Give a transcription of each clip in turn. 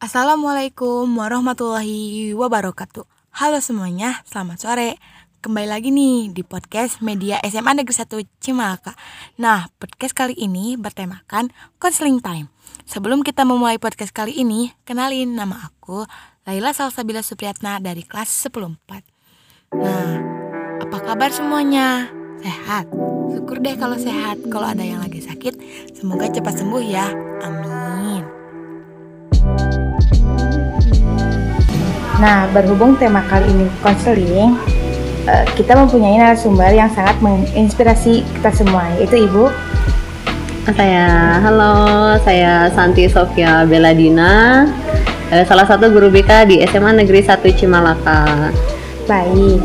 Assalamualaikum warahmatullahi wabarakatuh. Halo semuanya, selamat sore. Kembali lagi nih di podcast Media SMA Negeri 1 Cimalaka. Nah, podcast kali ini bertemakan Counseling Time. Sebelum kita memulai podcast kali ini, kenalin nama aku Laila Salsabila Supriyatna dari kelas 104. Nah, apa kabar semuanya? Sehat? Syukur deh kalau sehat. Kalau ada yang lagi sakit, semoga cepat sembuh ya. Amin. Nah, berhubung tema kali ini konseling, uh, kita mempunyai narasumber yang sangat menginspirasi kita semua, yaitu Ibu. Saya, halo, saya Santi Sofia Beladina, uh, salah satu guru BK di SMA Negeri 1 Cimalaka. Baik,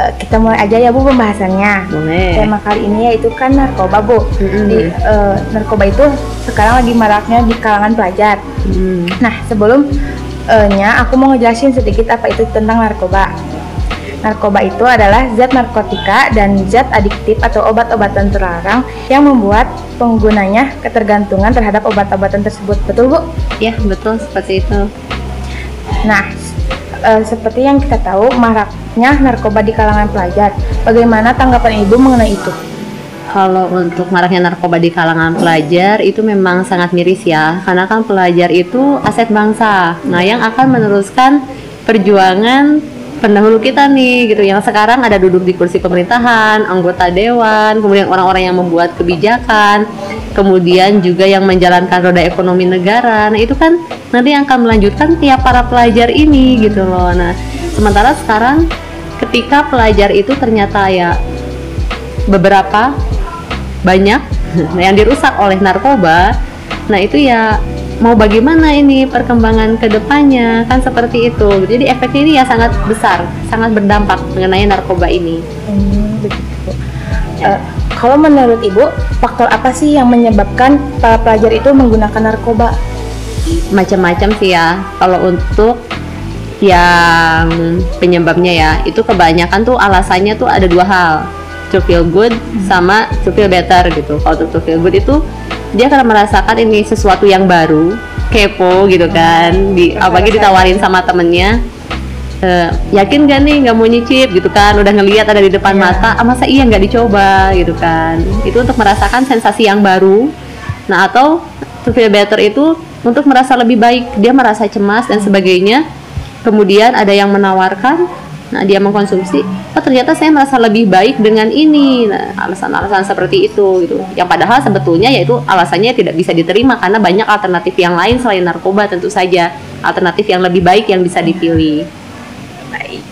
uh, kita mulai aja ya Bu pembahasannya. Boleh. Tema kali ini yaitu kan narkoba Bu. Mm-mm. Di, uh, narkoba itu sekarang lagi maraknya di kalangan pelajar. Hmm. Nah, sebelum eh, nya aku mau ngejelasin sedikit apa itu tentang narkoba. Narkoba itu adalah zat narkotika dan zat adiktif atau obat-obatan terlarang yang membuat penggunanya ketergantungan terhadap obat-obatan tersebut. Betul, Bu? Ya, betul seperti itu. Nah, eh, seperti yang kita tahu, maraknya narkoba di kalangan pelajar. Bagaimana tanggapan Ibu mengenai itu? Kalau untuk maraknya narkoba di kalangan pelajar itu memang sangat miris ya, karena kan pelajar itu aset bangsa. Nah, yang akan meneruskan perjuangan pendahulu kita nih gitu yang sekarang ada duduk di kursi pemerintahan, anggota dewan, kemudian orang-orang yang membuat kebijakan, kemudian juga yang menjalankan roda ekonomi negara. Nah, itu kan nanti yang akan melanjutkan tiap para pelajar ini gitu loh. Nah, sementara sekarang ketika pelajar itu ternyata ya beberapa banyak yang dirusak oleh narkoba. Nah, itu ya mau bagaimana ini perkembangan ke depannya kan seperti itu. Jadi efeknya ini ya sangat besar, sangat berdampak mengenai narkoba ini. Hmm, begitu. Eh, kalau menurut Ibu, faktor apa sih yang menyebabkan para pelajar itu menggunakan narkoba? Macam-macam sih ya. Kalau untuk yang penyebabnya ya, itu kebanyakan tuh alasannya tuh ada dua hal. To feel good sama to feel better gitu. Kalau to feel good itu dia karena merasakan ini sesuatu yang baru, kepo gitu kan. Di apalagi ditawarin sama temennya. Eh, yakin gak nih nggak mau nyicip gitu kan udah ngelihat ada di depan Iya. mata ah, masa iya nggak dicoba gitu kan itu untuk merasakan sensasi yang baru nah atau to feel better itu untuk merasa lebih baik dia merasa cemas dan sebagainya kemudian ada yang menawarkan nah dia mengkonsumsi oh ternyata saya merasa lebih baik dengan ini nah, alasan-alasan seperti itu gitu yang padahal sebetulnya yaitu alasannya tidak bisa diterima karena banyak alternatif yang lain selain narkoba tentu saja alternatif yang lebih baik yang bisa dipilih Baik.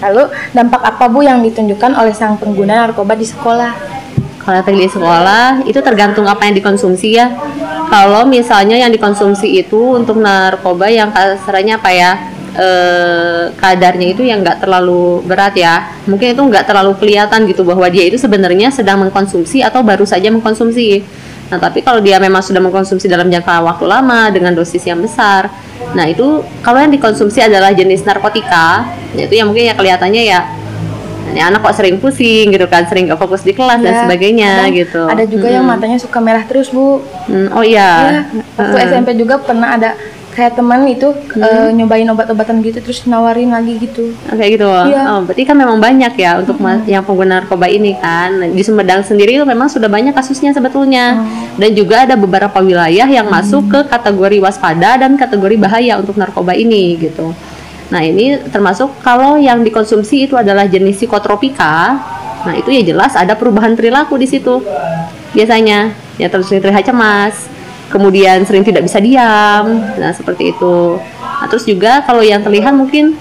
Lalu dampak apa Bu yang ditunjukkan oleh sang pengguna narkoba di sekolah? Kalau di sekolah itu tergantung apa yang dikonsumsi ya. Kalau misalnya yang dikonsumsi itu untuk narkoba yang kasarnya apa ya eh, kadarnya itu yang nggak terlalu berat ya. Mungkin itu nggak terlalu kelihatan gitu bahwa dia itu sebenarnya sedang mengkonsumsi atau baru saja mengkonsumsi. Nah tapi kalau dia memang sudah mengkonsumsi dalam jangka waktu lama dengan dosis yang besar, nah itu kalau yang dikonsumsi adalah jenis narkotika, ya itu yang mungkin ya kelihatannya ya ini anak kok sering pusing gitu kan, sering gak fokus di kelas dan Ya, sebagainya kadang gitu. Ada juga yang Mm-mm. matanya suka merah terus Bu. Hmm, oh iya. Ya, waktu Heeh. SMP juga pernah ada kayak teman itu eh, nyobain obat-obatan gitu terus nawarin lagi gitu. Oh, Kayak gitu. Iya. Oh, berarti kan memang banyak ya untuk ma- yang pengguna narkoba ini kan. Nah, Di Sumedang sendiri itu memang sudah banyak kasusnya sebetulnya. Dan juga ada beberapa wilayah yang masuk ke kategori waspada dan kategori bahaya untuk narkoba ini gitu. Nah, ini termasuk kalau yang dikonsumsi itu adalah jenis psikotropika. Nah, itu ya jelas ada perubahan perilaku di situ. Biasanya ya terus terlihat cemas, kemudian sering tidak bisa diam. Nah, seperti itu. Nah, terus juga kalau yang terlihat mungkin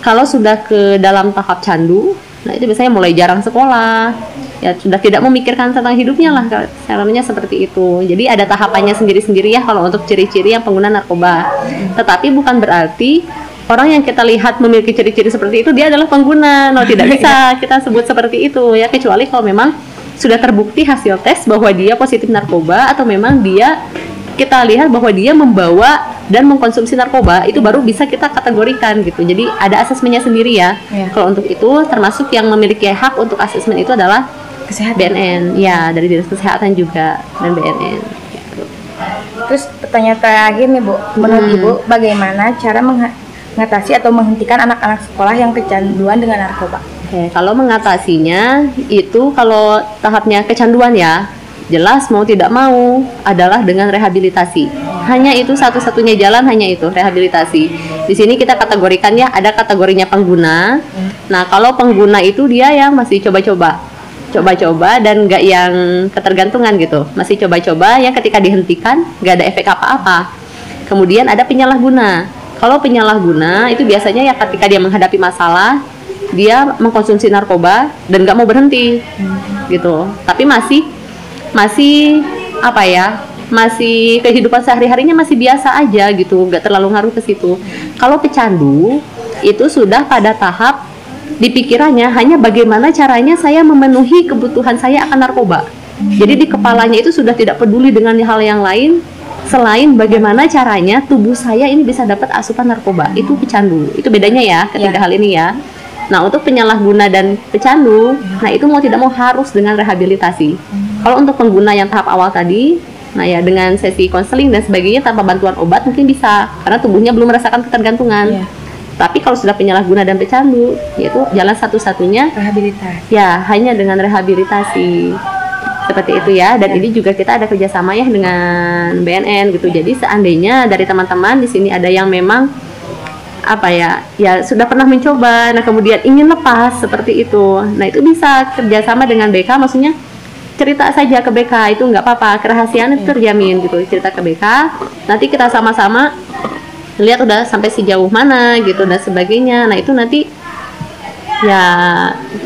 kalau sudah ke dalam tahap candu, nah itu biasanya mulai jarang sekolah, ya sudah tidak memikirkan tentang hidupnya lah, caranya seperti itu. Jadi ada tahapannya sendiri-sendiri ya kalau untuk ciri-ciri yang pengguna narkoba. Tetapi bukan berarti orang yang kita lihat memiliki ciri-ciri seperti itu dia adalah pengguna. No, tidak bisa kita sebut seperti itu ya kecuali kalau memang sudah terbukti hasil tes bahwa dia positif narkoba atau memang dia kita lihat bahwa dia membawa dan mengkonsumsi narkoba itu baru bisa kita kategorikan gitu. Jadi ada asesmennya sendiri ya. Iya. Kalau untuk itu termasuk yang memiliki hak untuk asesmen itu adalah Kesehatan. BNN, ya dari dinas kesehatan juga dan BNN. Gitu. Terus pertanyaan terakhir nih Bu, menurut Hmm. Ibu bagaimana cara mengatasi atau menghentikan anak-anak sekolah yang kecanduan dengan narkoba? Oke, kalau mengatasinya itu kalau tahapnya kecanduan ya, jelas mau tidak mau adalah dengan rehabilitasi. Hanya itu satu-satunya jalan hanya itu rehabilitasi. Di sini kita kategorikan ya ada kategorinya pengguna. Nah kalau pengguna itu dia yang masih coba-coba, coba-coba dan nggak yang ketergantungan gitu, masih coba-coba yang ketika dihentikan nggak ada efek apa-apa. Kemudian ada penyalahguna. Kalau penyalahguna itu biasanya ya ketika dia menghadapi masalah, dia mengkonsumsi narkoba dan nggak mau berhenti, gitu. Tapi masih masih apa ya? Masih kehidupan sehari-harinya masih biasa aja gitu, nggak terlalu ngaruh ke situ. Kalau pecandu itu sudah pada tahap di pikirannya hanya bagaimana caranya saya memenuhi kebutuhan saya akan narkoba. Jadi di kepalanya itu sudah tidak peduli dengan hal yang lain selain bagaimana caranya tubuh saya ini bisa dapat asupan narkoba. Itu pecandu. Itu bedanya ya ketiga hal ini ya. Nah, untuk penyalahguna dan pecandu, nah itu mau tidak mau harus dengan rehabilitasi. Kalau untuk pengguna yang tahap awal tadi, nah ya dengan sesi konseling dan sebagainya tanpa bantuan obat mungkin bisa karena tubuhnya belum merasakan ketergantungan. Iya. Tapi kalau sudah penyalahguna dan pecandu, yaitu jalan satu-satunya Rehabilitasi. ya hanya dengan rehabilitasi seperti itu ya dan ini juga kita ada kerjasama ya dengan BNN gitu jadi seandainya dari teman-teman di sini ada yang memang apa ya ya sudah pernah mencoba nah kemudian ingin lepas seperti itu nah itu bisa kerjasama dengan BK maksudnya cerita saja ke BK itu nggak apa-apa. Kerahasiaan itu terjamin gitu cerita ke BK nanti kita sama-sama lihat udah sampai sejauh mana gitu dan sebagainya. Nah itu nanti ya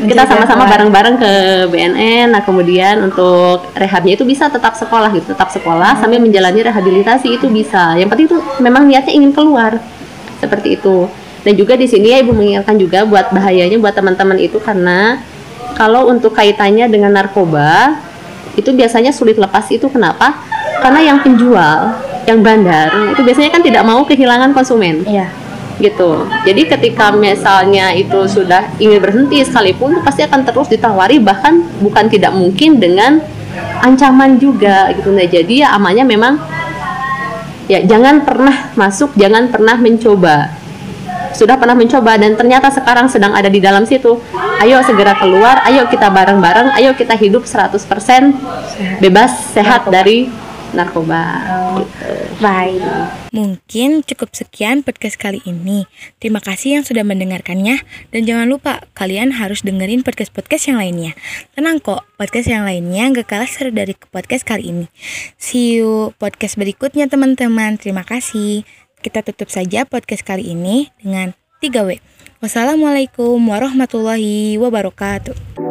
kita sama-sama bareng-bareng ke BNN nah kemudian untuk rehabnya itu bisa tetap sekolah gitu tetap sekolah sambil menjalani rehabilitasi itu bisa. Yang penting itu memang niatnya ingin keluar seperti itu. Dan juga di sini ya ibu mengingatkan juga buat bahayanya buat teman-teman itu karena kalau untuk kaitannya dengan narkoba itu biasanya sulit lepas itu kenapa karena yang penjual yang bandar itu biasanya kan tidak mau kehilangan konsumen Iya. gitu. Jadi ketika misalnya itu sudah ingin berhenti sekalipun itu pasti akan terus ditawari bahkan bukan tidak mungkin dengan ancaman juga gitu. Nah, jadi ya amannya memang ya jangan pernah masuk, jangan pernah mencoba. Sudah pernah mencoba dan ternyata sekarang sedang ada di dalam situ. Ayo segera keluar, ayo kita bareng-bareng, ayo kita hidup 100% bebas sehat dari narkoba. Gitu. Baik. Mungkin cukup sekian podcast kali ini. Terima kasih yang sudah mendengarkannya. Dan jangan lupa, kalian harus dengerin podcast-podcast yang lainnya. Tenang kok, podcast yang lainnya gak kalah seru dari podcast kali ini. See you podcast berikutnya teman-teman. Terima kasih. Kita tutup saja podcast kali ini dengan 3W. Wassalamualaikum warahmatullahi wabarakatuh.